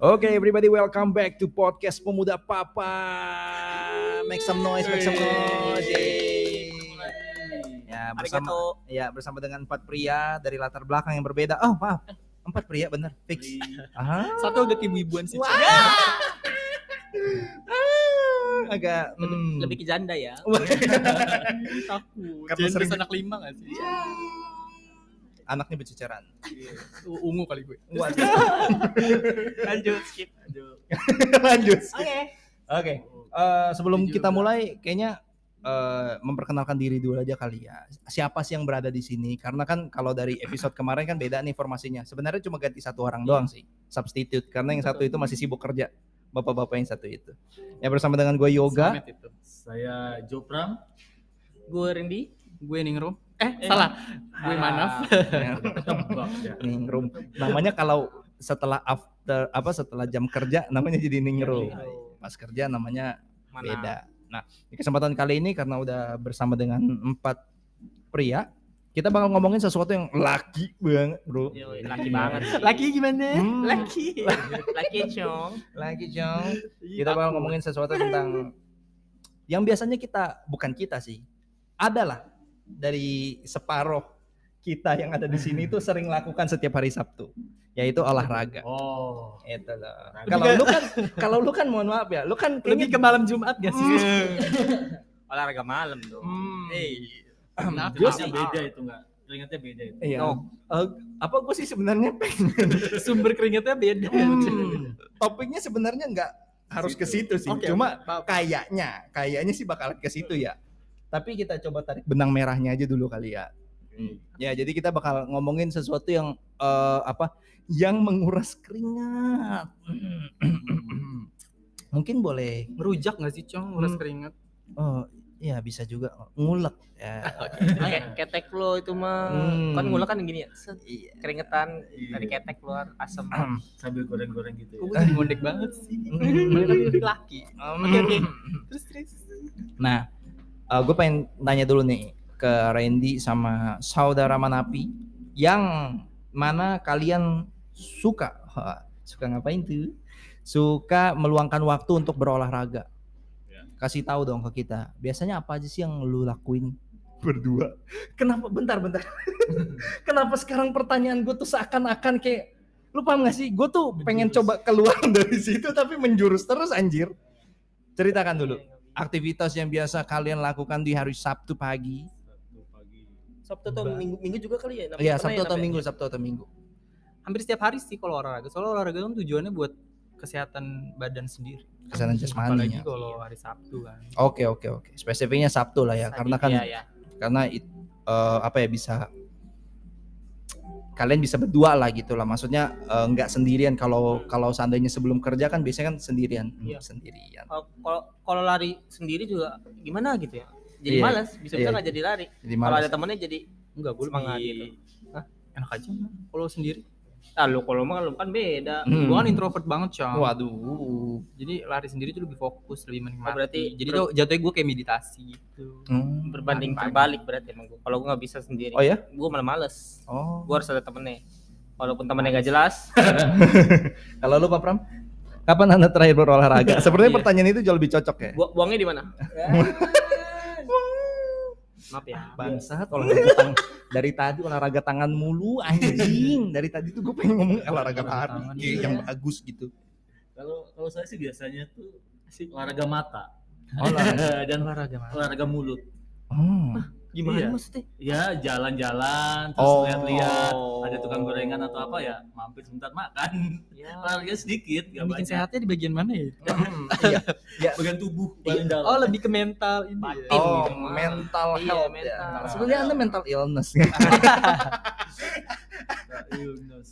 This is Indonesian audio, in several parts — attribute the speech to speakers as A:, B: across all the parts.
A: Oke, everybody welcome back to podcast Pemuda Papa. Make some noise, make some noise. Ya, bersama ya bersama dengan empat pria dari latar belakang yang berbeda. Oh, maaf. Empat pria bener, fix. Aha.
B: Satu agak ibu-ibuan sih. Cok.
A: Ah, agak
C: lebih,
A: hmm.
C: lebih ke janda ya.
B: Takut.
A: Karena sering-
B: anak lima gak sih?
A: Anaknya berceceran.
B: U- Ungu kali gue.
C: Lanjut skip. Lanjut.
A: Lanjut.
C: Oke.
A: Oke. Eh, sebelum
B: Jujur
A: kita mulai, kayaknya eh, memperkenalkan diri dulu aja kali ya. Siapa sih yang berada di sini? Karena kan kalau dari episode kemarin kan beda nih informasinya. Sebenarnya cuma ganti satu orang doang sih, substitute. Karena yang satu itu masih sibuk kerja. Bapak-bapak yang satu itu. Ya bersama dengan gue Yoga.
D: Saya Jopram.
C: Gue Randy.
B: Gue Ningrum. Eh, salah. Gue Manaf.
A: Ya,
D: Tebak ya.
A: Ningrum. Namanya kalau setelah after apa setelah jam kerja namanya jadi Ningrum. Pas kerja namanya
C: Mana?
A: beda. Nah, di kesempatan kali ini karena udah bersama dengan empat pria, kita bakal ngomongin sesuatu yang laki banget, bro.
C: Yoi, laki banget.
B: Laki gimana?
A: Hmm,
C: Laki. Laki cong.
A: laki Jong. Kita bakal ngomongin sesuatu tentang yang biasanya kita bukan kita sih, adalah dari separuh kita yang ada di sini itu sering lakukan setiap hari Sabtu, yaitu olahraga.
D: Oh.
A: Itu loh.
D: Lebih
A: Kalau lu kan, kalau lu kan mohon maaf ya, lu kan
B: Lebih ke malam Jumat gak sih?
C: Olahraga malam dong.
A: Hmm.
C: Eh,
B: Kenapa?
D: Keringatnya beda itu enggak? Keringatnya beda itu.
A: Iya.
C: No.
A: Eh, apa gue sih sebenarnya pengen
B: Sumber keringetnya beda.
A: Hmm, topiknya sebenarnya nggak harus ke situ sih.
B: Oke,
A: Cuma kayaknya, kayaknya sih bakalan ke situ ya. Tapi kita coba tarik benang merahnya aja dulu kali ya. Ya, jadi kita bakal ngomongin sesuatu yang eh, apa? Yang menguras keringat. Mungkin boleh.
B: Merujak gak sih, Cong? Nguras
A: Hmm.
B: keringet.
A: Oh, iya bisa juga ngulek ya.
C: Oke, ketek lo itu mah
A: Hmm.
C: kan ngulek kan gini ya.
A: Iya.
C: Keringetan
D: Iya.
C: dari ketek keluar asam.
D: Sambil goreng-goreng gitu
B: Kok
D: ya.
B: gue jadi ngondek banget sih.
A: Hmm.
B: Laki. Oke, oke.
A: Hmm.
B: Terus, terus.
A: Nah, gue pengen tanya dulu nih ke Randy sama saudara Manapi yang mana kalian suka suka ngapain tuh? Suka meluangkan waktu untuk berolahraga.
D: Ya.
A: Kasih tahu dong ke kita. Biasanya apa aja sih yang lu lakuin berdua? Kenapa bentar bentar? Kenapa sekarang pertanyaan gue tuh seakan-akan kayak lu paham gak sih? Gue tuh pengen
D: Menjurus.
A: coba keluar dari situ tapi menjurus terus anjir. Ceritakan dulu aktivitas yang biasa kalian lakukan di hari Sabtu pagi.
D: Sabtu pagi.
C: Sabtu atau minggu, minggu juga kali ya? Namanya
A: Iya, Sabtu
C: ya
A: atau
C: namanya?
A: Minggu, Sabtu atau Minggu.
B: Hampir setiap hari sih kalau olahraga. Soalnya olahraga kan tujuannya buat kesehatan badan sendiri.
A: Kesehatan
B: Apalagi
A: jasmani. ya.
B: kalau hari Sabtu kan.
A: Oke, oke, oke. Spesifiknya Sabtu lah ya,
C: Tadi,
A: karena kan
C: iya, iya.
A: karena it- eh, apa ya bisa kalian bisa berdua lah gitu lah. Maksudnya eh, nggak sendirian kalau kalau seandainya sebelum kerja kan biasanya kan sendirian. Hmm,
C: Iya.
A: Sendirian.
C: Kalau- Kalau lari sendiri juga gimana gitu ya? Jadi
A: Iya,
C: malas, bisa-bisa
A: iya.
C: nggak jadi lari.
A: Jadi
C: Kalau ada temennya jadi
B: Enggak, gue
C: Semangat gitu.
B: enak aja kalau sendiri.
C: ah lu kalau mah lu kan beda.
A: Hmm.
B: Gue kan introvert banget, Cong.
A: Waduh.
B: Jadi lari sendiri tuh lebih fokus, lebih menikmati.
C: Oh, berarti-
B: jadi tuh jatuhnya gue kayak meditasi gitu.
A: Hmm.
C: Berbanding
B: Pagi-pagi.
C: terbalik berarti emang gua. Kalau gua nggak bisa sendiri.
A: Oh ya?
C: Gua malah males.
A: Oh.
C: Gua harus ada temennya. Walaupun temennya nggak jelas.
A: Kalau lu Pak Pram? Kapan Anda terakhir berolahraga? Sebenarnya
C: Iya.
A: pertanyaan itu jauh lebih cocok ya.
C: Gua buangnya di mana? Maaf ya.
A: Bangsat olahraga tang dari tadi olahraga tangan mulu anjing. Dari tadi tuh gue pengen ngomong olahraga lari
B: Tangan, iya.
A: yang bagus gitu.
D: Kalau kalau saya sih biasanya tuh olahraga mata
A: Olahraga.
D: dan
B: Olahraga mah.
D: olahraga mulut.
A: Oh.
C: Gimana
D: Iya.
C: maksudnya?
D: Ya jalan-jalan terus
A: Oh.
D: lihat-lihat ada tukang gorengan atau apa ya mampir sebentar makan.
C: Ya.
D: Olahraga sedikit, gak
B: bikin
D: banyak.
B: sehatnya di bagian mana ya?
A: Iya.
D: Bagian tubuh paling dalam.
B: Oh, lebih ke mental ini.
C: Batin.
B: ya.
A: Oh,
C: gitu mah.
A: mental
C: Iya,
A: health
C: mental.
A: ya. Sebenarnya Anda mental illness ya.
D: Illness.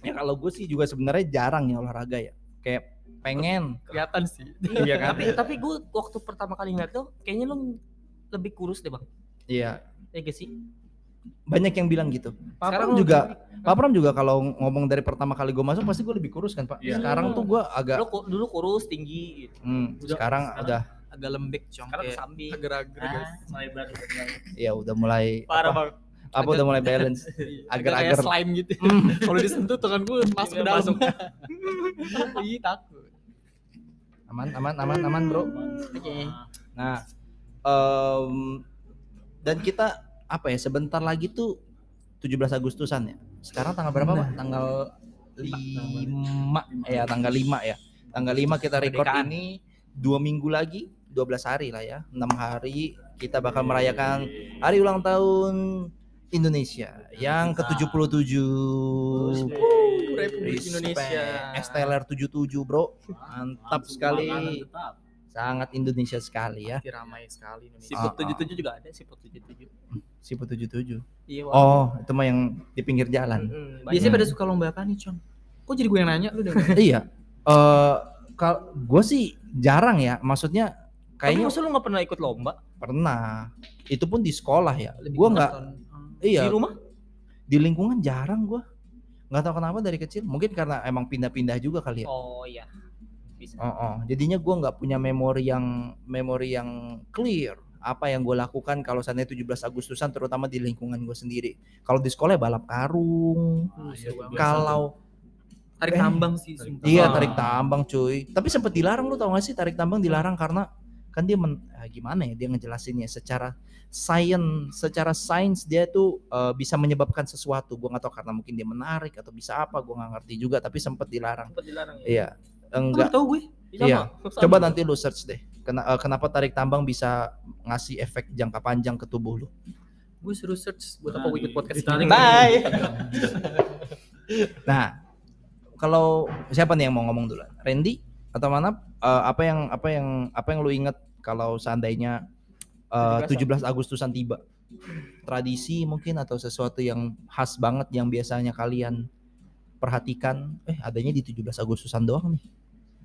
A: ya kalau gue sih juga sebenarnya jarang ya olahraga ya. Kayak pengen.
B: Kelihatan sih.
A: Iya kan?
C: Tapi tapi gua waktu pertama kali ngeliat tuh kayaknya lu lebih kurus deh bang.
A: Iya.
C: Ya gak sih?
A: Banyak yang bilang gitu. Pak
C: Sekarang
A: Pram juga
C: lebih-
A: Pak Pram juga kalau ngomong dari pertama kali gue masuk pasti gue lebih kurus kan Pak.
D: Iya.
A: Sekarang tuh gue agak
C: lu ku- dulu kurus tinggi gitu.
A: hmm,
D: Udah-
A: sekarang
D: sekarang-
A: udah
B: Agak lembek, Cong.
C: Sekarang
B: agar-agar guys.
D: Ah, melebar lebar.
A: ya udah mulai
C: Parah
A: apa,
C: bang.
A: Apa udah mulai balance.
B: Agak
A: Agar-agar
B: slime gitu.
A: Hmm.
B: Kalau disentuh tangan gue masuk ke
C: Iya,
B: dalam.
C: masuk.
B: Ih takut.
A: Aman, aman, aman, aman, bro.
C: Oke.
A: Nah, em, dan kita apa ya? Sebentar lagi tuh 17 Agustusan ya. Sekarang tanggal berapa, Pak? Tanggal 5. Ya, tanggal 5 ya. Tanggal 5 kita record
C: Kemerdekaan.
A: ini dua minggu lagi, 12 hari lah ya. 6 hari kita bakal merayakan hari ulang tahun Indonesia yang ke-77.
B: Republik. Indonesia.
A: STLR 77, Bro. Mantap sekali. Sangat Indonesia sekali ya.
B: Pasti ramai sekali Indonesia.
C: Siput
A: Ah, ah.
C: 77 juga ada, siput 77.
A: Siput 77.
B: Iya, Wak.
A: Oh, itu mah yang di pinggir jalan.
C: Mm-mm,
B: Biasanya pada suka lomba apa nih, Con? Kok jadi gue yang nanya lu udah?
A: iya. Eh kalau gue sih jarang ya. Maksudnya
C: Tapi
A: kayaknya
C: masa lu gak pernah ikut lomba?
A: pernah. Itu pun di sekolah ya.
B: Lebih
A: Gue nggak
B: nonton.
A: Iya
C: Di rumah?
A: di lingkungan jarang gue. Nggak tahu kenapa dari kecil. Mungkin karena emang pindah-pindah juga kali ya.
C: Oh iya. Bisa.
A: Oh, oh. jadinya gue nggak punya memori yang memori yang clear apa yang gue lakukan kalau seandainya 17 Agustusan terutama di lingkungan gue sendiri. Kalau di sekolah ya balap karung.
D: Biasa
A: Kalau
B: tarik
A: Eh,
B: tambang sih, sumpah.
A: iya
D: Ah.
A: tarik tambang cuy. Tapi sempat dilarang lu tau gak sih tarik tambang dilarang karena kan dia men, ah, gimana ya dia ngejelasinnya secara science secara sains dia tuh eh, bisa menyebabkan sesuatu. Gue nggak tahu karena mungkin dia menarik atau bisa apa gue nggak ngerti juga tapi sempat dilarang.
C: Sempet dilarang ya.
A: Iya. Enggak
B: tahu gue?
C: Sama,
A: Iya.
C: sama.
A: Coba nanti lu search deh. Kena- eh, kenapa tarik tambang bisa ngasih efek jangka panjang ke tubuh lu?
B: Gue suruh search buat
D: Nah,
B: apa gue ikut
D: di-
B: podcast ini.
C: Bye.
A: Nah, kalau siapa nih yang mau ngomong dulu? Randy atau mana? Eh, apa yang apa yang apa yang lu inget kalau seandainya eh, 17 Agustusan tiba? Tradisi mungkin atau sesuatu yang khas banget yang biasanya kalian perhatikan? Eh, adanya di 17 Agustusan doang nih.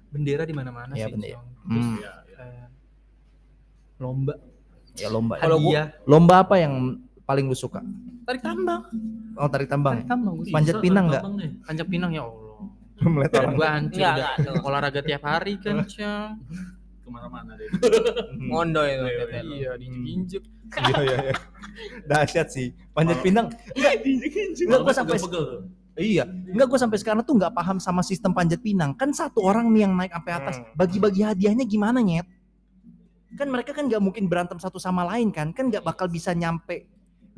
B: Bendera di mana-mana
A: Iya,
B: sih.
A: bendera. Hmm,
D: iya.
B: Kayak lomba.
A: ya lomba.
C: Kalau gua-
B: Hadiah.
A: Lomba apa yang paling lu suka?
B: tarik tambang.
A: Oh, tarik tambang.
B: Tarik tambang.
A: Panjat pinang nggak?
B: Panjat pinang ya Allah.
A: Melihat orang
B: Gue hancur udah.
C: enggak.
B: Olahraga tiap hari kan, Cang.
D: Ke mana-mana deh.
C: Ngondo itu.
D: Iya.
B: Iya, diinjek-injek.
A: Iya iya iya. Dahsyat sih. Panjat pinang. Enggak, enggak gua sampai. Iya, enggak gue sampai sekarang tuh nggak paham sama sistem panjat pinang. Kan satu orang nih yang naik sampai atas,
C: Hmm.
A: bagi-bagi hadiahnya gimana nyet? Kan mereka kan nggak mungkin berantem satu sama lain kan? Kan nggak bakal bisa nyampe,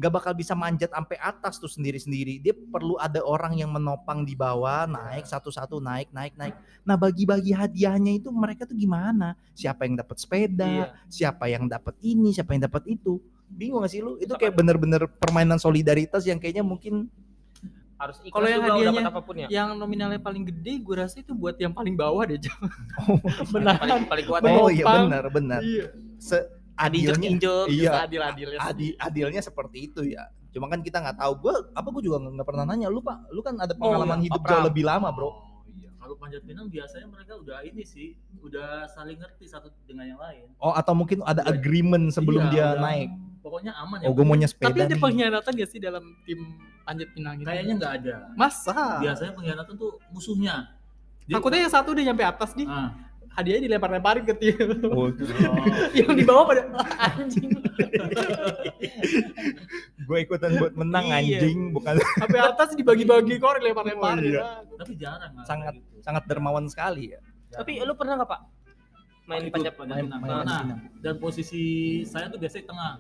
A: nggak bakal bisa manjat sampai atas tuh sendiri-sendiri. Dia perlu ada orang yang menopang di bawah, naik satu-satu, naik, naik, naik. Nah bagi-bagi hadiahnya itu mereka tuh gimana? Siapa yang dapat sepeda?
B: Iya.
A: Siapa yang dapat ini? Siapa yang dapat itu? Bingung gak sih lu? Itu kayak bener-bener permainan solidaritas yang kayaknya mungkin
C: Harus ikhlas
B: Kalau yang hadiahnya-
C: apa pun ya.
B: Yang nominalnya paling gede gue rasa itu buat yang paling bawah deh, Cang.
C: Paling, paling, paling kuat.
A: Oh iya benar benar.
B: Iya.
C: Injek-injek.
A: iya
B: Adil-adilnya.
A: adi, adilnya seperti itu ya. Cuma kan kita nggak tahu. Gue apa gue juga nggak pernah nanya. Lu pak, lu kan ada pengalaman
B: iya,
A: hidup jauh lebih lama bro.
D: Oh, iya. Kalau panjat pinang biasanya mereka udah ini sih, udah saling ngerti satu dengan yang lain.
A: Oh atau mungkin ada agreement sebelum
D: Iya,
A: dia
D: udah-
A: naik.
D: Pokoknya aman ya.
A: Oh gue maunya sepeda
B: Tapi ada
A: nih.
B: pengkhianatan gak sih dalam tim panjat pinang gitu?
D: Kayaknya nggak ada.
B: Masa?
D: Biasanya pengkhianatan tuh musuhnya. Dia-
B: Takutnya yang satu udah nyampe atas nih,
D: Ah.
B: Hadiahnya dilempar-lemparin ke tim.
A: Oh,
D: Oh.
B: yang di bawah pada anjing.
A: gue ikutan buat menang
B: Iya.
A: anjing, bukan
B: Sampai atas dibagi-bagi korek lempar-lemparin.
A: Oh, iya.
D: Tapi jarang
A: Sangat-
D: gitu.
A: sangat dermawan sekali ya.
C: Tapi lu pernah nggak pak main
D: Itu
C: panjat?
A: Main-
D: pinang.
A: main
D: Nah, dan posisi saya tuh biasanya tengah.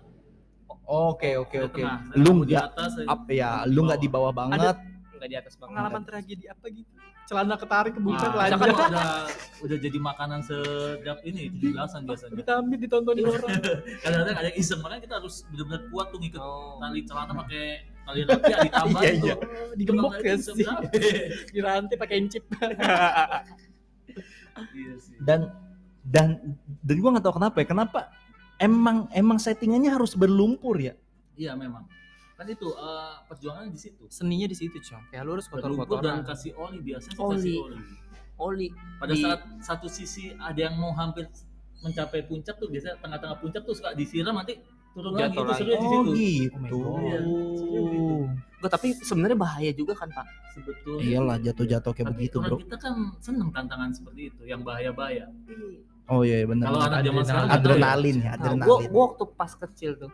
A: Oke oke oke. Lu
D: di
A: nggak
D: atas, saya
A: up ya, lu nggak di
D: bawah.
A: bawah banget.
C: Enggak di atas banget.
B: Pengalaman tragedi apa gitu? Celana ketarik kebuka
D: Nah,
B: telanjang.
D: misalkan udah udah jadi makanan sejak ini 17-an biasanya.
B: Ditambit ditontonin orang.
D: Kadang-kadang ada yang iseng makanya kita harus benar-benar kuat tuh ngikut
C: Oh.
D: tali celana pakai tali rapi ditambah
A: Iya,
D: tuh.
A: iya.
B: Digembok
D: Kalau
B: ya sih.
D: bisa berapa?
B: Di rantai pakai incip.
D: Iya sih.
A: Dan dan dan gue nggak tahu kenapa ya. Kenapa emang emang settingannya harus berlumpur ya?
D: Iya memang. Kan itu eh, perjuangannya di situ.
B: Seninya di situ, Cong. Kayak lu harus
D: Berlumpur dan
B: kotor-kotoran.
D: kasih oli biasanya sih
C: Oli.
D: kasih oli.
C: Oli.
D: Pada
C: Di-
D: saat satu sisi ada yang mau hampir mencapai puncak tuh biasanya tengah-tengah puncak tuh suka disiram nanti turun lagi
C: Jatuh
D: itu
C: lagi.
D: serunya di
A: Oh
D: situ.
A: gitu.
D: Iya, sebenarnya gitu.
C: Enggak, tapi sebenarnya bahaya juga kan pak.
D: Sebetulnya.
A: Iyalah jatuh-jatuh kayak
D: Tapi
A: begitu bro.
D: kita kan seneng tantangan seperti itu, yang bahaya-bahaya.
A: Oh iya iya, benar.
D: Kalau anak zaman sekarang nggak tahu ya.
A: adrenalin ya,
C: Nah, gua,
A: adrenalin.
C: gua waktu pas kecil tuh,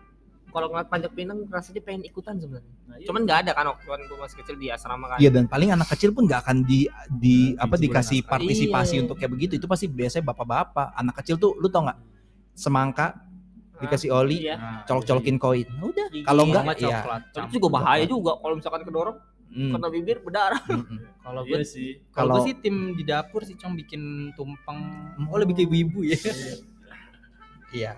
C: kalau ngeliat panjat pinang rasanya pengen ikutan sebenarnya.
D: Nah, iya.
C: Cuman nggak ada kan waktu kan gue masih kecil di asrama kan.
A: Iya dan paling anak kecil pun nggak akan di di
B: Hmm,
A: apa dikasih
B: anak.
A: partisipasi
C: Iya.
A: untuk kayak begitu itu pasti biasanya bapak-bapak anak kecil tuh lu tau nggak semangka dikasih oli
C: Iya.
D: Nah,
A: colok-colokin koin udah
C: Gigi
A: kalau enggak ya
B: coklat.
C: Tapi itu juga bahaya juga kalau misalkan kedorong
A: hmm,
C: kena bibir berdarah.
A: hmm, hmm.
B: Kalau
D: Iya
B: gue
D: sih.
B: kalau gue sih tim di dapur sih cong bikin tumpeng. Oh lebih kayak ibu-ibu ya.
A: iya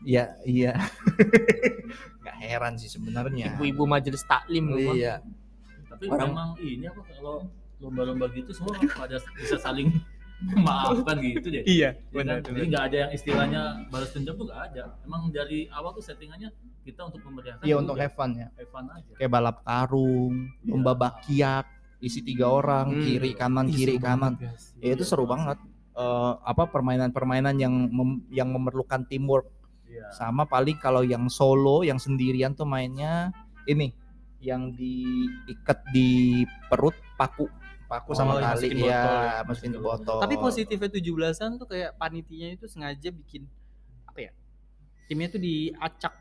A: iya iya nggak heran sih sebenarnya
C: Ibu-ibu majelis taklim gua.
A: iya
D: Tapi
A: Orang-
D: memang ini apa kalau lomba-lomba gitu semua pada bisa saling memaafkan gitu deh.
B: Iya,
D: Ya kan? Jadi nggak ada yang istilahnya balas dendam tuh nggak ada. Emang dari awal tuh settingannya kita untuk memeriahkan.
A: iya
D: ya
A: untuk have fun ya
D: have fun aja.
A: kayak balap karung lomba bakiak isi tiga orang
C: Hmm.
A: kiri kanan kiri kanan ya itu seru banget Eh, apa permainan-permainan yang mem- yang memerlukan teamwork
D: Iya.
A: sama paling kalau yang solo yang sendirian tuh mainnya ini yang diikat di perut paku paku sama
B: Oh, yang
A: tali
B: masukin botol
A: ya
B: ya.
A: masukin ke botol
B: Tapi positifnya 17-an tuh kayak panitianya itu sengaja bikin apa ya? Timnya tuh diacak.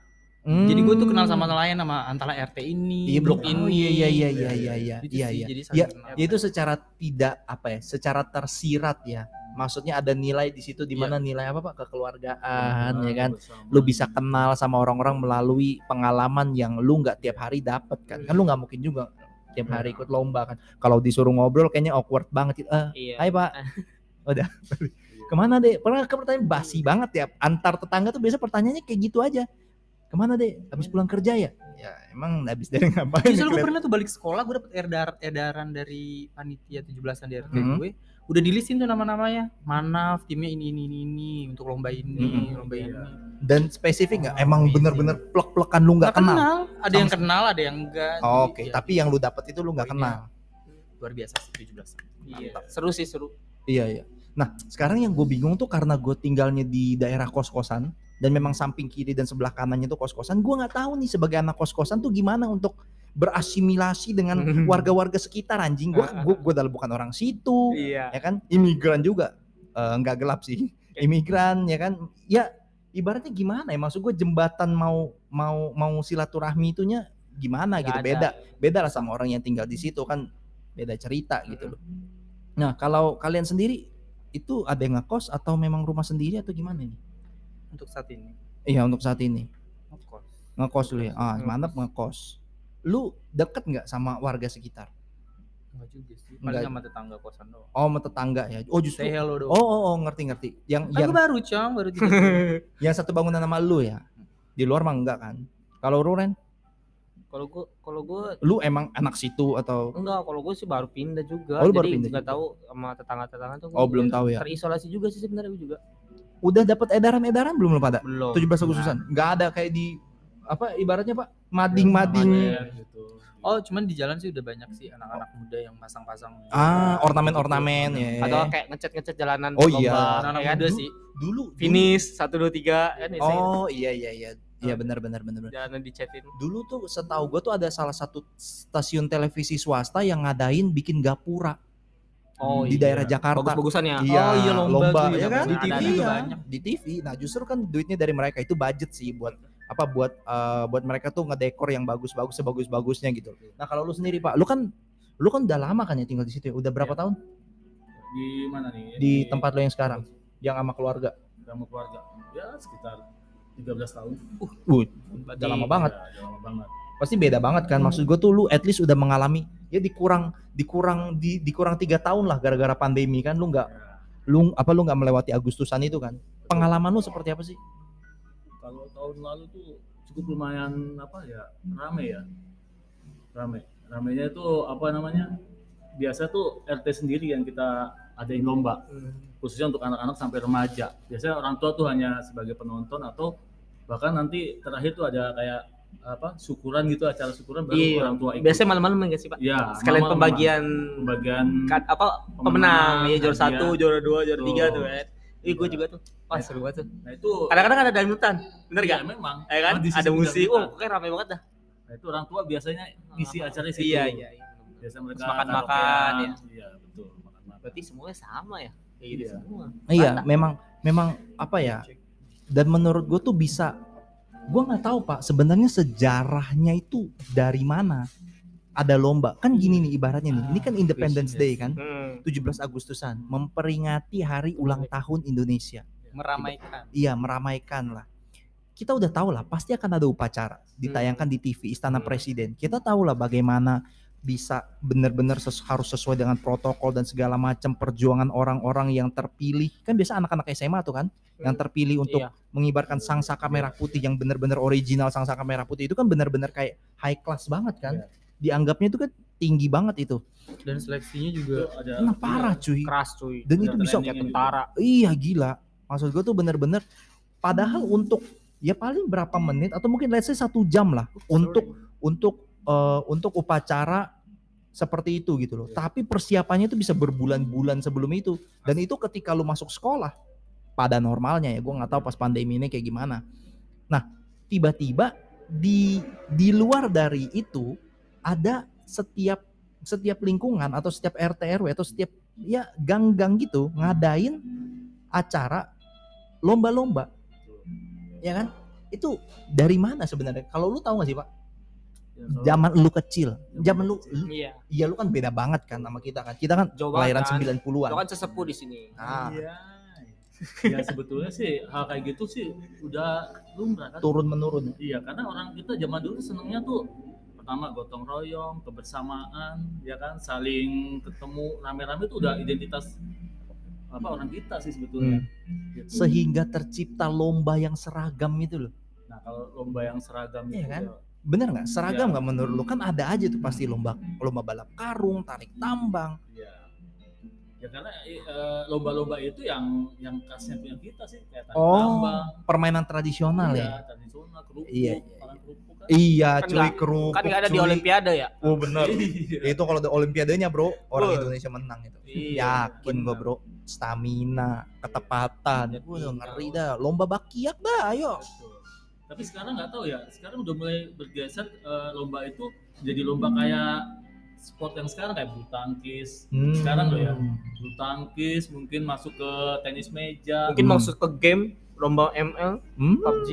A: Hmm.
B: Jadi gue tuh kenal sama nelayan sama antara RT ini,
A: Iya,
B: blok ini.
A: Iya iya iya iya iya iya.
B: Gitu
A: Iya iya.
B: jadi
A: Ya, ya itu secara tidak apa ya, secara tersirat ya. Maksudnya ada nilai di situ di
B: Iya.
A: mana nilai apa Pak? Kekeluargaan ya kan.
D: Bersama.
A: Lu bisa kenal sama orang-orang melalui pengalaman yang lu nggak tiap hari dapat kan. Kan lu nggak mungkin juga tiap hari ikut lomba kan. Kalau disuruh ngobrol kayaknya awkward banget. gitu. Eh,
C: Iya.
A: hai Pak. Udah. Ke mana deh? Pernah ke pertanyaan basi banget ya. Antar tetangga tuh biasa pertanyaannya kayak gitu aja. Ke mana deh? Habis pulang kerja ya? Ya emang habis dari ngapain?
B: Justru gue
A: Kelihatan-
B: pernah tuh balik sekolah, gue dapet edaran, edaran dari panitia 17-an di RT
A: Mhm.
B: gue. Udah di listin tuh nama-namanya. Manaf, timnya ini, ini, ini, ini. Untuk lomba ini,
A: Mhm.
B: lomba ini.
A: dan spesifik nggak?
B: Oh,
A: Emang
B: iya
A: bener-bener plek-plekan lu nggak
B: Nggak
A: kenal?
B: Ada yang kenal, ada yang enggak.
A: Oh, Oke,
B: ya,
A: tapi yang lu dapat itu lu nggak
B: Poinnya.
A: kenal.
B: luar biasa sih 17
C: Iya. Seru sih seru.
A: Iya iya. Nah sekarang yang gue bingung tuh karena gue tinggalnya di daerah kos-kosan dan memang samping kiri dan sebelah kanannya tuh kos-kosan, gue nggak tahu nih sebagai anak kos-kosan tuh gimana untuk berasimilasi dengan warga-warga sekitar anjing. Gue gue gue adalah bukan orang situ,
B: Iya.
A: ya kan? Imigran juga, Eh, nggak gelap sih. Imigran ya kan? Ya ibaratnya gimana ya? Maksud gue jembatan mau mau mau silaturahmi itunya gimana gitu?
C: Nggak ada.
A: Beda beda lah sama orang yang tinggal di situ kan beda cerita gitu loh. Nah kalau kalian sendiri itu ada yang ngekos atau memang rumah sendiri atau gimana nih?
B: Untuk saat ini.
A: Iya untuk saat ini
B: Ngekos.
A: ngekos lu ya. Ah mantap ngekos. Lu deket nggak sama warga sekitar?
B: Enggak juga sih.
A: Enggak.
B: Paling sama tetangga kosan doang.
A: Oh sama tetangga ya. Oh justru.
B: Say hello doang.
A: Oh oh, oh ngerti ngerti. Yang
B: Kan
A: yang
B: baru, Cong, baru
A: yang satu bangunan sama lu ya. Di luar mah enggak kan? Kalau lu Ren,
C: Kalau gua kalau gua
A: lu emang anak situ atau?
C: enggak, kalau gua sih baru pindah juga.
A: Oh, lu baru
C: Jadi
A: pindah
C: nggak
A: juga.
C: tahu sama tetangga-tetangga tuh.
A: Oh belum tahu ya.
C: Terisolasi juga sih sebenarnya gua juga.
A: Udah dapat edaran-edaran belum lu pada?
C: Belum.
A: 17 Agustusan. Enggak ada kayak di apa ibaratnya Pak? Mading-mading.
D: Pamer gitu.
B: Oh, cuman di jalan sih udah banyak sih anak-anak muda yang pasang-pasang.
A: Ah, ornamen-ornamen ya.
C: Atau kayak ngecat-ngecat jalanan
A: Oh,
C: lomba,
A: iya.
B: anak-anak
C: ya kan?
B: muda
A: Du-
B: sih.
A: dulu
C: Finish 1 2 3 kan biasanya
A: Oh iya iya iya. Iya benar benar benar. benar.
C: jalanan dicatin.
A: Dulu tuh setahu gue tuh ada salah satu stasiun televisi swasta yang ngadain bikin gapura
C: Oh
A: di
C: iya.
A: daerah Jakarta.
C: Bagus-bagusan ya.
A: Iya,
B: Oh, iya, lomba tuh
A: ya
B: ya,
A: kan?
B: di TV
A: iya,
B: banyak.
A: Di TV. Nah, justru kan duitnya dari mereka itu budget sih buat apa buat eh, buat mereka tuh ngedekor yang bagus-bagus sebagus-bagusnya gitu. Nah, kalau lu sendiri, Pak, lu kan lu kan udah lama kan ya tinggal di situ ya? Udah berapa
D: Iya.
A: tahun
D: Di mana nih?
A: di tempat lo yang sekarang? Yang sama keluarga.
D: sama keluarga. Ya sekitar 13 tahun.
A: Uh, udah lama banget.
D: Ya, udah lama banget.
A: Pasti beda banget kan. Maksud gue tuh lu at least udah mengalami ya dikurang dikurang di dikurang tiga tahun lah gara-gara pandemi kan lu nggak
D: Ya.
A: lu apa lu nggak melewati Agustusan itu kan. Pengalaman lu seperti apa sih?
D: Kalau tahun lalu tuh cukup lumayan apa ya rame ya rame ramenya itu apa namanya biasa tuh RT sendiri yang kita adain lomba khususnya untuk anak-anak sampai remaja biasanya orang tua tuh hanya sebagai penonton atau bahkan nanti terakhir tuh ada kayak apa syukuran gitu acara syukuran baru
C: Iya.
D: orang tua ikut
C: Biasanya malam-malam enggak sih, Pak?
D: ya
C: Sekalian
D: malam-malam.
C: pembagian
D: pembagian
C: kan apa
D: Pemenang,
C: pemenang, ya juara satu, juara dua, juara
D: Tuh.
C: tiga tuh kan. Ih, gue juga tuh. Wah, seru banget tuh.
D: nah itu
C: Kadang-kadang ada dangdutan, bener
D: ya,
C: gak?
D: memang
C: Ya kan? Ada musik, oh pokoknya rame banget dah.
D: nah itu orang tua biasanya isi acara di situ
C: Iya, iya. iya.
D: biasa mereka
C: makan-makan, ya.
D: iya betul makan-makan
C: Berarti semuanya sama ya? Kayak gitu
D: Iya.
C: semua.
A: Iya, memang memang apa ya? Dan menurut gue tuh bisa Gua nggak tahu pak, sebenarnya sejarahnya itu dari mana? Ada lomba kan gini nih ibaratnya nih. Ini kan
D: Ah,
A: Independence Day kan,
C: Hmm.
A: 17 Agustusan, memperingati hari ulang tahun Indonesia.
B: meramaikan
A: Iya, meramaikan lah. Kita udah tahu lah, pasti akan ada upacara ditayangkan di TV Istana
C: Hmm.
A: Presiden. Kita tahu lah bagaimana bisa benar-benar ses- harus sesuai dengan protokol dan segala macam perjuangan orang-orang yang terpilih. Kan biasa anak-anak SMA tuh kan, yang terpilih untuk
C: Iya.
A: mengibarkan sangsaka merah putih yang benar-benar original sangsaka merah putih itu kan benar-benar kayak high class banget kan.
D: Iya.
A: Dianggapnya itu kan tinggi banget itu.
B: dan seleksinya juga
D: ada
A: Nah, parah cuy.
C: Keras cuy.
A: Dan itu bisa
D: juga.
C: Tentara.
A: Iya gila. Maksud gue tuh bener-bener. Padahal untuk ya paling berapa menit atau mungkin let's say satu jam lah untuk untuk eh, untuk upacara seperti itu gitu loh. Tapi persiapannya itu bisa berbulan-bulan sebelum itu. Dan itu ketika lu masuk sekolah pada normalnya ya. Gue nggak tahu pas pandemi ini kayak gimana. Nah tiba-tiba di di luar dari itu ada setiap setiap lingkungan atau setiap RT RW atau setiap ya gang-gang gitu ngadain acara lomba-lomba ya kan itu dari mana sebenarnya kalau lu tahu gak sih pak
D: Ya,
A: zaman lu kecil zaman lu,
D: kecil.
A: lu
C: Iya.
A: iya lu kan beda banget kan sama kita kan kita kan
C: banget
A: kelahiran
C: kan.
A: 90-an
C: Lo kan sesepuh di sini.
A: nah,
D: Iya. Ya sebetulnya sih hal kayak gitu sih udah lumrah kan.
A: turun menurun
D: Iya, karena orang kita zaman dulu senengnya tuh pertama gotong royong, kebersamaan, ya kan, saling ketemu rame-rame itu udah identitas apa orang kita sih sebetulnya. Gitu.
A: sehingga tercipta lomba yang seragam itu loh.
D: Nah kalau lomba yang seragam
A: Iya
D: itu
A: kan?
D: ya,
A: bener nggak? Seragam
D: Iya.
A: nggak menurut lu? Kan ada aja tuh pasti lomba lomba balap karung tarik tambang.
D: Ya, ya karena eh, lomba-lomba itu yang yang khasnya punya kita sih kayak tarik
A: Oh,
D: tambang,
A: permainan tradisional
D: iya,
A: ya?
D: tradisional kerupuk,
A: Iya, iya. Iya
C: Kan
A: cuy
C: nggak-
A: kerupuk
C: Kan nggak ada di
A: cuy.
C: Olimpiade ya?
A: oh bener
D: Iya.
A: itu kalau di olimpiadenya bro orang
C: Wah.
A: Indonesia menang itu
D: Iya,
A: yakin gua
D: benar.
A: bro stamina ketepatan
D: Iya,
A: Wah, ngeri
D: iya.
A: dah lomba bakiak dah ayo
D: Betul. Tapi sekarang nggak tahu ya. Sekarang udah mulai bergeser eh, lomba itu jadi lomba kayak sport yang sekarang kayak bulu tangkis. Sekarang loh ya. Bulu tangkis mungkin masuk ke tenis meja.
C: Mungkin
A: Hmm.
C: maksud ke game lomba ML,
A: Hmm,
C: PUBG.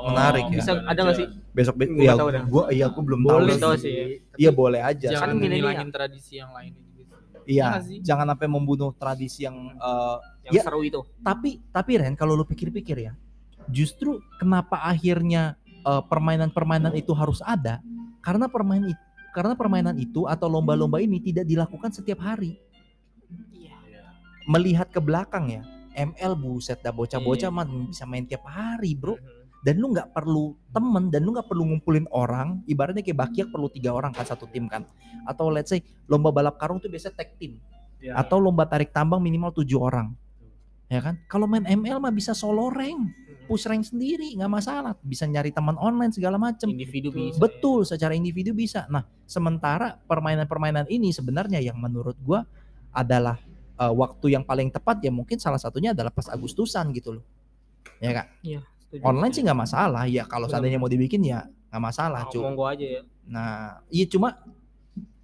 D: Oh,
A: Menarik ya.
C: Bisa ada nggak sih?
A: besok be-
C: Gua
A: ya
C: tahu dah.
A: gua iya gua belum
C: Boleh
A: tahu
C: tahu
A: sih.
C: sih.
A: Iya boleh aja.
B: jangan
C: Kan
B: ngilangin tradisi yang lain juga sih.
A: Iya,
B: sih?
A: jangan sampai membunuh tradisi yang eh,
C: Yang
A: Ya.
C: seru itu.
A: tapi tapi Ren kalau lu pikir-pikir ya, justru kenapa akhirnya eh, permainan-permainan itu harus ada? Karena permainan itu karena permainan itu atau lomba-lomba ini tidak dilakukan setiap hari.
C: Iya.
A: Melihat ke belakang ya, ML buset dah bocah-bocah
B: Iya.
A: mah bisa main tiap hari, Bro. Dan lu nggak perlu temen dan lu nggak perlu ngumpulin orang, ibaratnya kayak bakiak perlu tiga orang kan satu tim kan. Atau let's say lomba balap karung tuh biasa tag team.
D: Ya.
A: atau lomba tarik tambang minimal tujuh orang. Ya kan? Kalau main ML mah bisa solo rank. Push rank sendiri nggak masalah. Bisa nyari teman online segala macem.
C: Individu
B: Betul.
C: bisa.
A: betul secara individu bisa. Nah sementara permainan-permainan ini sebenarnya yang menurut gua adalah eh, waktu yang paling tepat ya mungkin salah satunya adalah pas Agustusan gitu loh. Ya kak
C: Setuju.
A: online sih nggak masalah ya kalau seandainya mau dibikin ya nggak masalah
C: Ah,
A: cuy
C: Monggo aja ya.
A: Nah, iya cuma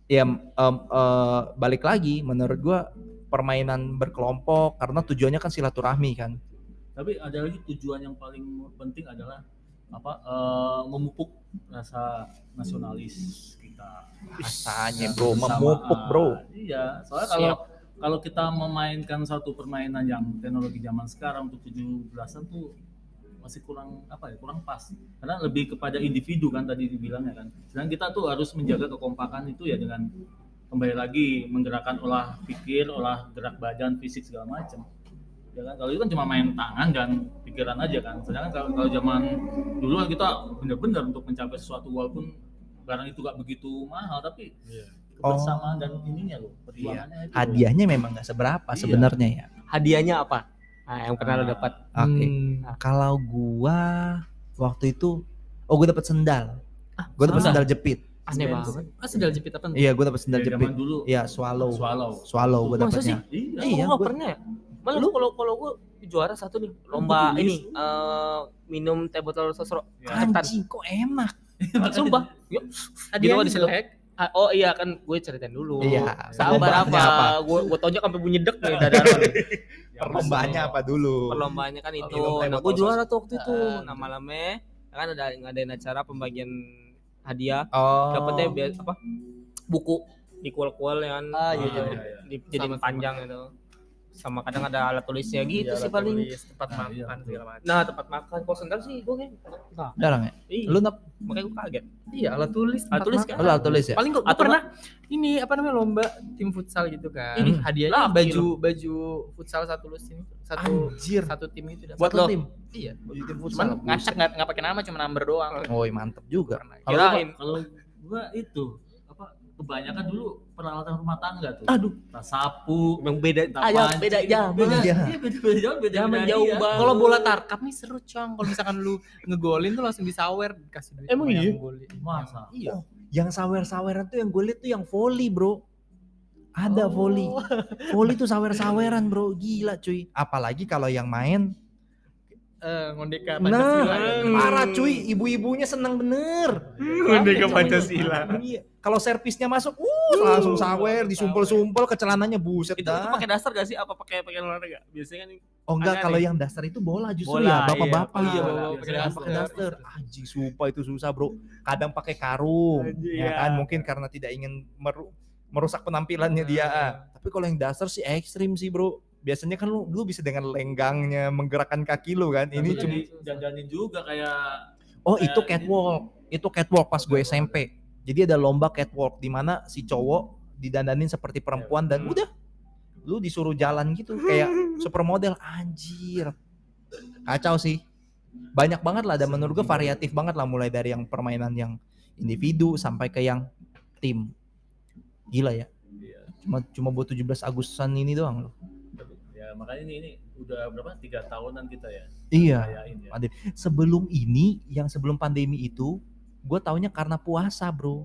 A: ya em, eh, balik lagi menurut gua permainan berkelompok karena tujuannya kan silaturahmi kan.
D: Tapi ada lagi tujuan yang paling penting adalah apa? eh, memupuk rasa nasionalis kita.
A: Rasanya bro, memupuk bro.
D: Iya, soalnya kalau kalau kita memainkan satu permainan yang teknologi zaman sekarang untuk 17-an tuh masih kurang apa ya kurang pas karena lebih kepada individu kan tadi dibilangnya kan sedangkan kita tuh harus menjaga kekompakan itu ya dengan kembali lagi menggerakkan olah pikir olah gerak badan fisik segala macam ya kan kalau itu kan cuma main tangan dan pikiran aja kan sedangkan kalau, kalau zaman dulu kan kita benar-benar untuk mencapai sesuatu walaupun barang itu gak begitu mahal tapi kebersamaan dan ininya loh perjuangannya itu loh.
A: Hadiahnya memang nggak seberapa
D: Iya.
A: sebenarnya ya.
C: Hadiahnya apa? Nah, yang pernah lo
D: Ah.
C: dapat.
A: Oke.
B: Hmm.
A: Kalau gua waktu itu oh gua dapat sendal. Gua dapat
C: sendal?
A: jepit.
C: Aneh
B: Sendal.
C: banget.
B: Ah, sendal jepit apa?
A: Iya, gua dapat sendal
D: Ya,
A: jepit.
D: dulu
A: Iya, swallow.
D: swallow
A: Swallow gua dapatnya.
D: iya
A: Iya,
C: Gua pernah ya. Malah lu kalau kalau gua juara satu nih lomba
D: tulis.
C: ini eh, minum teh botol sosro. Ketan.
A: Anjing kok enak.
C: Sumpah. Yuk.
B: Hadiahnya
C: Gitu,
B: jelek.
C: Ah, oh iya kan gue ceritain dulu.
A: Iya.
C: Sabar
A: Perlombaannya
C: apa? Gue gue tonjok sampai bunyi dek nih dadar.
A: Perlombaannya apa dulu?
C: Perlombaannya kan itu. Nah, gue juara tuh waktu itu.
A: Ah.
C: Nah, malamnya kan ada ngadain acara pembagian hadiah
A: Oh.
C: dapetnya biar apa buku di kual-kual ya kan
B: Ah, iya,
C: Gitu,
D: iya, iya.
C: di- jadiin
B: Sama-sama.
C: panjang itu sama kadang ada alat tulisnya gitu
B: Iya,
C: sih paling
B: tulis, tempat
D: Nah, iya,
B: makan
D: betul.
B: segala macam.
C: nah tempat makan kok sendal sih gue kayak nah,
A: Jarang ya?
C: iya.
A: Lu nap
C: makanya gue kaget
B: Iya, alat tulis.
C: Alat tulis kan?
A: lu alat tulis ya?
B: Paling gue pernah ini apa namanya lomba tim futsal gitu kan.
A: Ini
B: hadiahnya
C: laki
B: baju baju futsal satu lus ini satu
A: Anjir.
B: satu tim itu dah.
C: Buat
A: Satu
C: lo?
A: tim.
B: Iya.
A: Baju tim
B: Cuman
A: futsal.
B: ngacak nggak nggak pakai nama cuma number doang.
A: Oh, mantep juga.
D: Kalau kalau gua itu kebanyakan dulu peralatan rumah tangga tuh.
A: Aduh.
D: Tas sapu,
C: yang beda
D: entah
C: ya,
D: pancing,
C: beda jam
D: Beda,
A: Iya.
D: iya, beda, beda jauh, beda
C: Zaman
D: beda
C: jauh
D: iya.
C: banget.
B: Kalau bola tarkam nih seru cong. Kalau misalkan lu ngegolin tuh langsung disawer dikasih duit.
C: Emang iya?
B: ngegolin.
D: Masa?
B: Iya.
A: Yang sawer-saweran tuh yang gue liat tuh yang volley, Bro. Ada volley. Volley tuh sawer-saweran, Bro. Gila, cuy. Apalagi kalau yang main
B: Eh, ngondeka
A: Nah,
B: Pancasila. ya.
A: parah cuy, ibu-ibunya senang bener.
B: Ngondeka Pancasila.
A: Iya. Kalau servisnya masuk, uh, langsung sawer, disumpel-sumpel ke celananya buset
C: itu, itu
A: dah.
C: pakai dasar gak sih apa pakai pakai olahraga biasanya kan
A: Oh enggak, kalau
C: nih.
A: yang dasar itu bola justru
C: Bola,
A: ya, bapak-bapak.
C: iya. Oh iya,
D: bola, pakai daster.
A: pakai daster. Anjing, sumpah itu susah, Bro. Kadang pakai karung,
C: Anjing,
A: ya
C: iya.
A: kan? Mungkin karena tidak ingin meru- merusak penampilannya dia.
B: Nah.
A: Tapi kalau yang dasar sih ekstrim sih, Bro. Biasanya kan lu lu bisa dengan lenggangnya menggerakkan kaki lu kan. Ini
D: Ini
A: cuma
D: dandanin juga kayak
A: Oh
D: Kayak
A: itu catwalk, itu catwalk pas gue SMP. Jadi ada lomba catwalk di mana si cowok didandanin seperti perempuan dan
D: Hmm.
A: udah, lu disuruh jalan gitu kayak supermodel anjir. Kacau sih, banyak banget lah dan menurut gue variatif banget lah mulai dari yang permainan yang individu sampai ke yang tim. Gila ya,
D: Iya.
A: cuma cuma buat 17 Agustusan ini doang loh.
D: Ya makanya ini ini udah berapa tiga tahunan kita ya
A: Iya.
D: ya.
A: Pandemi. Sebelum ini, yang sebelum pandemi itu, gue taunya karena puasa, bro.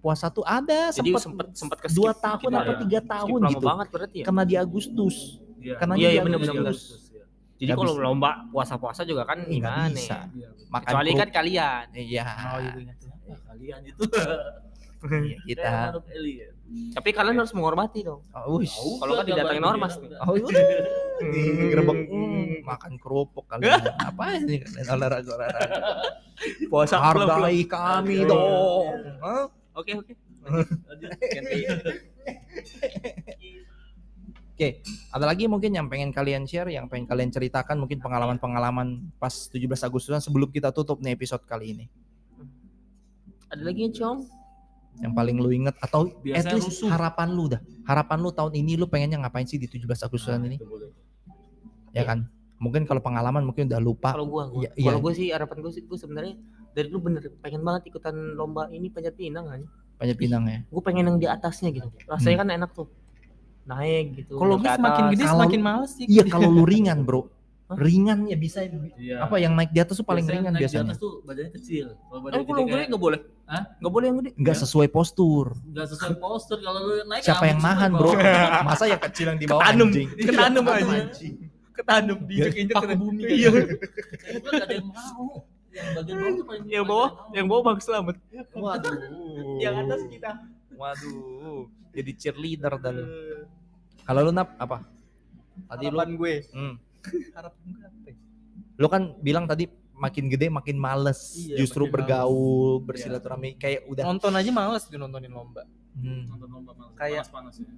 A: Puasa tuh ada
C: jadi
A: sempat
C: sempat sempat ke
A: dua tahun
C: dikit
A: apa
C: ya.
A: tiga
C: Skip
A: tahun gitu.
C: banget berarti ya
A: Kena di Agustus.
D: Iya.
A: Karena
C: Iya,
A: di
C: iya,
A: Agustus.
C: bener, bener.
D: Agustus, ya.
C: jadi kalau lomba puasa-puasa juga kan gimana
A: bisa.
C: ya?
D: Iya.
A: Makan
C: kecuali kan kalian
A: Iya.
B: Oh iya.
D: Ya, kalian itu
A: Iya, kita.
D: Kayak anak Eli ya.
C: tapi kalian harus menghormati dong
A: Oh, wush.
C: Kalau nggak didatengin ormas nih.
A: Oh. Digerebek hmm, makan kerupuk kalian. Apa sih kalian olahraga olahraga?
C: puasa
A: Hargai kami
D: Iya.
A: dong. Hah?
C: oke oke.
A: Oke, ada lagi mungkin yang pengen kalian share, yang pengen kalian ceritakan mungkin pengalaman-pengalaman pas 17 Agustusan sebelum kita tutup nih episode kali ini.
C: ada lagi com
A: Yang paling lu inget atau at
D: Biasanya
A: least
D: rusuh.
A: harapan lu dah. Harapan lu tahun ini lu pengennya ngapain sih di 17 Agustusan
D: Nah,
A: ini? Ya kan? Mungkin kalau pengalaman mungkin udah lupa.
C: kalau gua, gua
A: Iya, iya.
C: kalau gua sih harapan gua sih gua sebenarnya dari dulu bener pengen banget ikutan lomba ini panjat pinang kan
A: Banyak pinang ya.
C: gue pengen yang di atasnya gitu rasanya kan enak tuh naik gitu
B: Kalau gue semakin gede semakin males sih.
A: Iya kalau lu ringan bro? Ringan ya bisa
D: Iya.
A: apa yang naik di atas tuh paling
D: Biasanya
A: ringan
D: naik
A: biasanya.
D: Di atas tuh badannya kecil. Kalau
C: Oh,
D: badannya
C: kalau
D: gede
C: gue
D: kayak
C: nggak boleh
D: Hah?
C: nggak boleh yang gede
A: Enggak sesuai postur.
D: nggak sesuai postur kalau lu naik
A: Siapa yang nahan bro? Masa yang kecil yang di bawah
B: Ketanum.
A: anjing?
B: Ketanum
A: Iya,
B: aja.
A: anjing.
B: Ketanum diinjek-injek kena
A: bumi.
B: Iya.
D: Kayaknya gua nggak ada yang mau. Yang bagian bawah tuh paling
C: yang bawah yang bawah bang selamat
A: Waduh.
C: yang atas kita
A: Waduh. Jadi cheerleader dan kalau lu nap apa? Tadi lu
B: gue
A: hmm,
B: ya?
A: lu kan bilang tadi makin gede makin males.
B: Iya,
A: justru
B: makin
A: bergaul bersilaturahmi kayak udah
B: nonton aja males gue nontonin lomba.
A: Hmm,
D: nonton lomba malas
B: Kayak-
D: panas ya.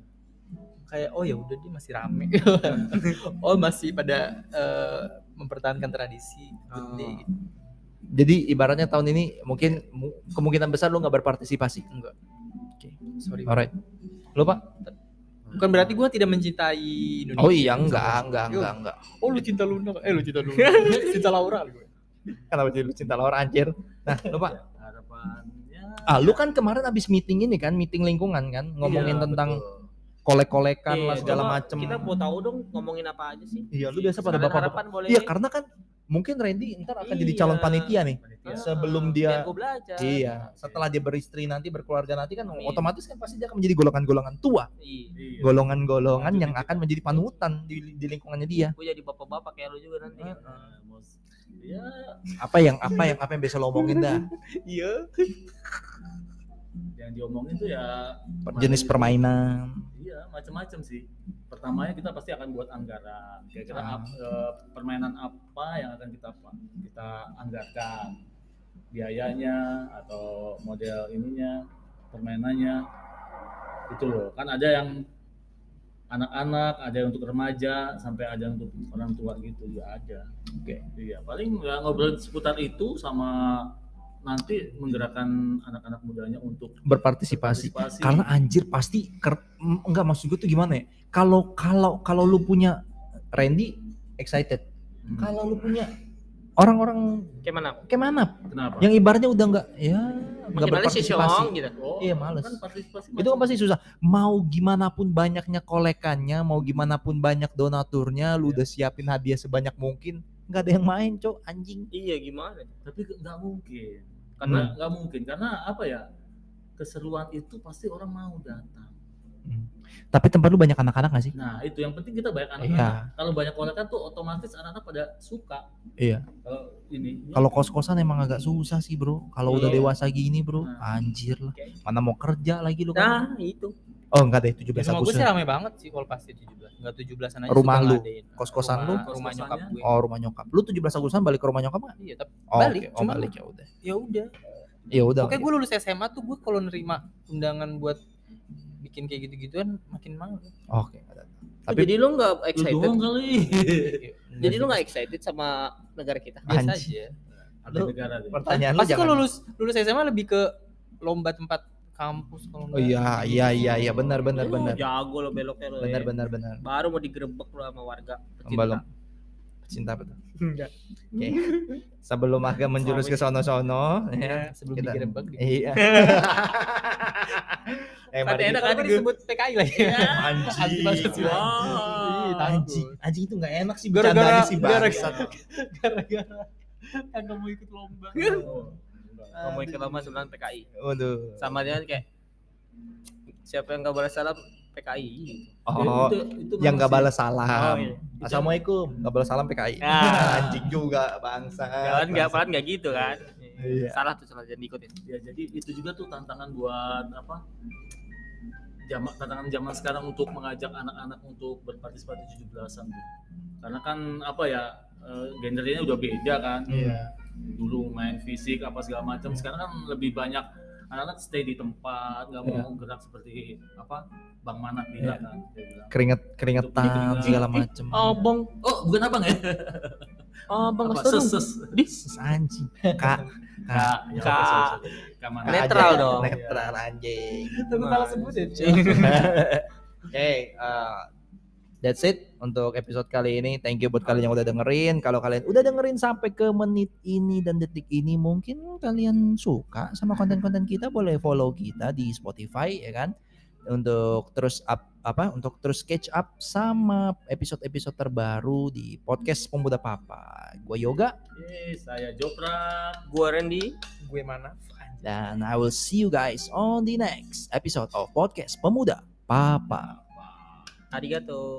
B: kayak oh ya udah dia masih rame. Oh masih pada eh, mempertahankan tradisi gede
A: Oh.
B: gitu.
A: jadi ibaratnya tahun ini mungkin mu- kemungkinan besar lu nggak berpartisipasi?
B: Enggak. Sorry.
A: Alright. Lu pak
B: bukan berarti gue tidak mencintai Indonesia.
A: Oh iya enggak enggak enggak enggak.
B: Oh lu cinta Luna eh lu cinta Luna. Cinta Laura gue
A: kenapa jadi lu cinta Laura anjir? Nah lu pak.
D: Harapannya
A: ah lu kan kemarin abis meeting ini kan meeting lingkungan kan ngomongin
D: Iya,
A: tentang
D: betul.
A: kolek-kolekan lah
C: Iya,
A: segala
C: coba
A: macem.
C: kita mau tahu dong ngomongin apa aja sih.
A: Iya lu biasa pada
C: Sekalian
A: bapak
C: harapan boleh
A: iya karena kan mungkin Randy ntar akan jadi
C: Iya.
A: calon panitia nih
D: Panitia.
A: sebelum dia
C: biar belajar
A: Iya, setelah dia beristri nanti berkeluarga nanti kan
C: Amin.
A: otomatis kan pasti dia akan menjadi golongan-golongan tua,
C: iya
D: Iya.
A: golongan-golongan
D: Itu
A: yang akan menjadi panutan di, di lingkungannya dia.
C: gue jadi bapak-bapak kayak lu juga nanti
D: Nah, mus- ya
A: Apa yang apa yang apa yang bisa lo omongin dah?
B: iya
D: yang diomongin tuh ya
A: Jenis permainan.
D: Macam-macam sih. Pertamanya kita pasti akan buat anggaran. Kira-kira
A: Ah.
D: ap- eh, permainan apa yang akan kita kita anggarkan. biayanya atau model ininya permainannya itu loh kan ada yang anak-anak ada yang untuk remaja sampai ada yang untuk orang tua gitu ya ada
A: Oke.
D: iya paling nggak ngobrol seputar itu sama nanti menggerakkan anak-anak mudanya untuk
A: berpartisipasi.
D: partisipasi.
A: Karena anjir pasti enggak maksud gue tuh gimana ya? Kalau kalau kalau lu punya Randy excited.
D: Hmm.
A: Kalau lu punya orang-orang
C: Kayak mana?
A: kayak mana
D: kenapa
A: yang ibaratnya udah enggak ya enggak berpartisipasi.
C: Syong gitu.
D: Oh,
A: Iya, males.
D: kan partisipasi
A: Itu kan pasti susah. Mau gimana pun banyaknya kolekannya, mau gimana pun banyak donaturnya, lu
D: Iya.
A: udah siapin hadiah sebanyak mungkin, nggak ada yang main, cok, anjing.
C: Iya gimana?
D: tapi nggak mungkin
C: Karena
D: nggak nggak mungkin karena apa ya keseruan itu pasti orang mau datang
A: Tapi tempat lu banyak anak-anak gak sih?
D: nah itu yang penting kita banyak anak-anak
A: Iya.
D: kalau banyak kolekan tuh otomatis anak-anak pada suka
A: Iya.
D: kalau ini
A: Kalau kos-kosan emang agak susah sih, Bro. Kalau udah
D: Iya.
A: dewasa gini, Bro,
D: Nah.
A: anjir lah.
C: Oke.
A: Mana mau kerja lagi lu kan?
C: nah itu.
A: Oh, enggak deh, 17
B: Sama gue
A: Agustus.
B: sih rame banget sih kalau pasti 17. Enggak 17-an aja
A: Rumah lu? Kos-kosan lu?
D: Rumah.
B: Rumah nyokap
D: Kos-kosannya?
B: gue.
A: Oh, rumah nyokap. Lu 17 Agustusan balik ke rumah nyokap enggak?
B: Iya, tapi
A: Oh,
B: balik.
A: oke. Oh,
B: Cuma
A: balik ya udah.
B: ya udah.
A: Ya udah.
B: Oke, gue lulus SMA tuh gue kalau nerima undangan buat bikin kayak gitu-gituan makin mau.
A: Oke. ada.
C: Tapi jadi lu nggak
D: lu
C: excited?
D: doang kali
C: Jadi lu nggak excited sama negara kita?
B: biasa aja.
D: ada
A: Lu-
D: negara
A: pertanyaan lu
B: Pasti
A: jangan
B: kalau lulus lulus SMA lebih ke lomba tempat kampus kalau
A: Oh iya, iya iya iya benar benar
C: Lu
A: benar.
C: Jago lo beloknya lo.
A: Benar
C: ya.
A: benar benar.
C: Baru mau digerebek lo sama warga. pecinta.
A: Belum. Cinta betul.
C: Enggak.
A: Oke. Sebelum agak menjurus ke sono-sono ya.
B: sebelum
A: Kita-
B: digerebek di
A: Iya. eh, mari
C: enak kan
B: disebut PKI lagi.
A: Anjing.
B: Pancasila.
C: Wah.
B: Ih,
A: Anjing, anjing itu nggak enak sih
B: Gara-gara-
A: sih
B: gara-gara-. Gara-gara kagak mau ikut lomba.
C: Ngomongin ke lama sebulan PKI.
A: Waduh.
C: Sama dia kayak siapa yang nggak balas salam PKI.
A: Oh,
D: Itu- itu
A: yang
D: sih.
A: balas salam.
C: Oh, iya.
A: Assalamualaikum, nggak balas salam PKI.
C: Ah.
A: Anjing juga bangsa.
C: Jalan nggak pelan nggak gitu kan?
A: Iya.
C: Salah tuh salah jangan diikutin.
D: ya jadi itu juga tuh tantangan buat apa zaman tantangan zaman sekarang untuk mengajak anak-anak untuk berpartisipasi 17-an tuh. karena kan apa ya eh, gendernya udah beda kan
A: Iya.
D: Dulu main fisik apa segala macam sekarang kan lebih banyak anak-anak stay di tempat nggak
A: Iya.
D: mau gerak seperti apa bang Manak bilang
A: Iya.
D: kan bilang.
A: Keringet keringetan segala macem.
C: Abang,
D: oh bukan abang ya
C: abang
D: apa
C: nggak
D: ses ses
C: Di
A: Anjing. Kak. Kak.
D: ya,
C: Kak.
D: sorry. Kak.
C: Netral dong.
A: Netral anjing.
B: Tapi salah sebut ya.
A: Oke, uh, that's it untuk episode kali ini. Thank you buat kalian yang udah dengerin. Kalau kalian udah dengerin sampai ke menit ini dan detik ini, mungkin kalian suka sama konten-konten kita, boleh follow kita di Spotify ya kan. Untuk terus up apa? Untuk terus catch up sama episode-episode terbaru di podcast Pemuda Papa. Gue Yoga
D: Yeay, saya Jopra
C: Gua Randy.
B: Gue mana?
A: dan I will see you guys on the next episode of podcast Pemuda Papa.
C: Arigato.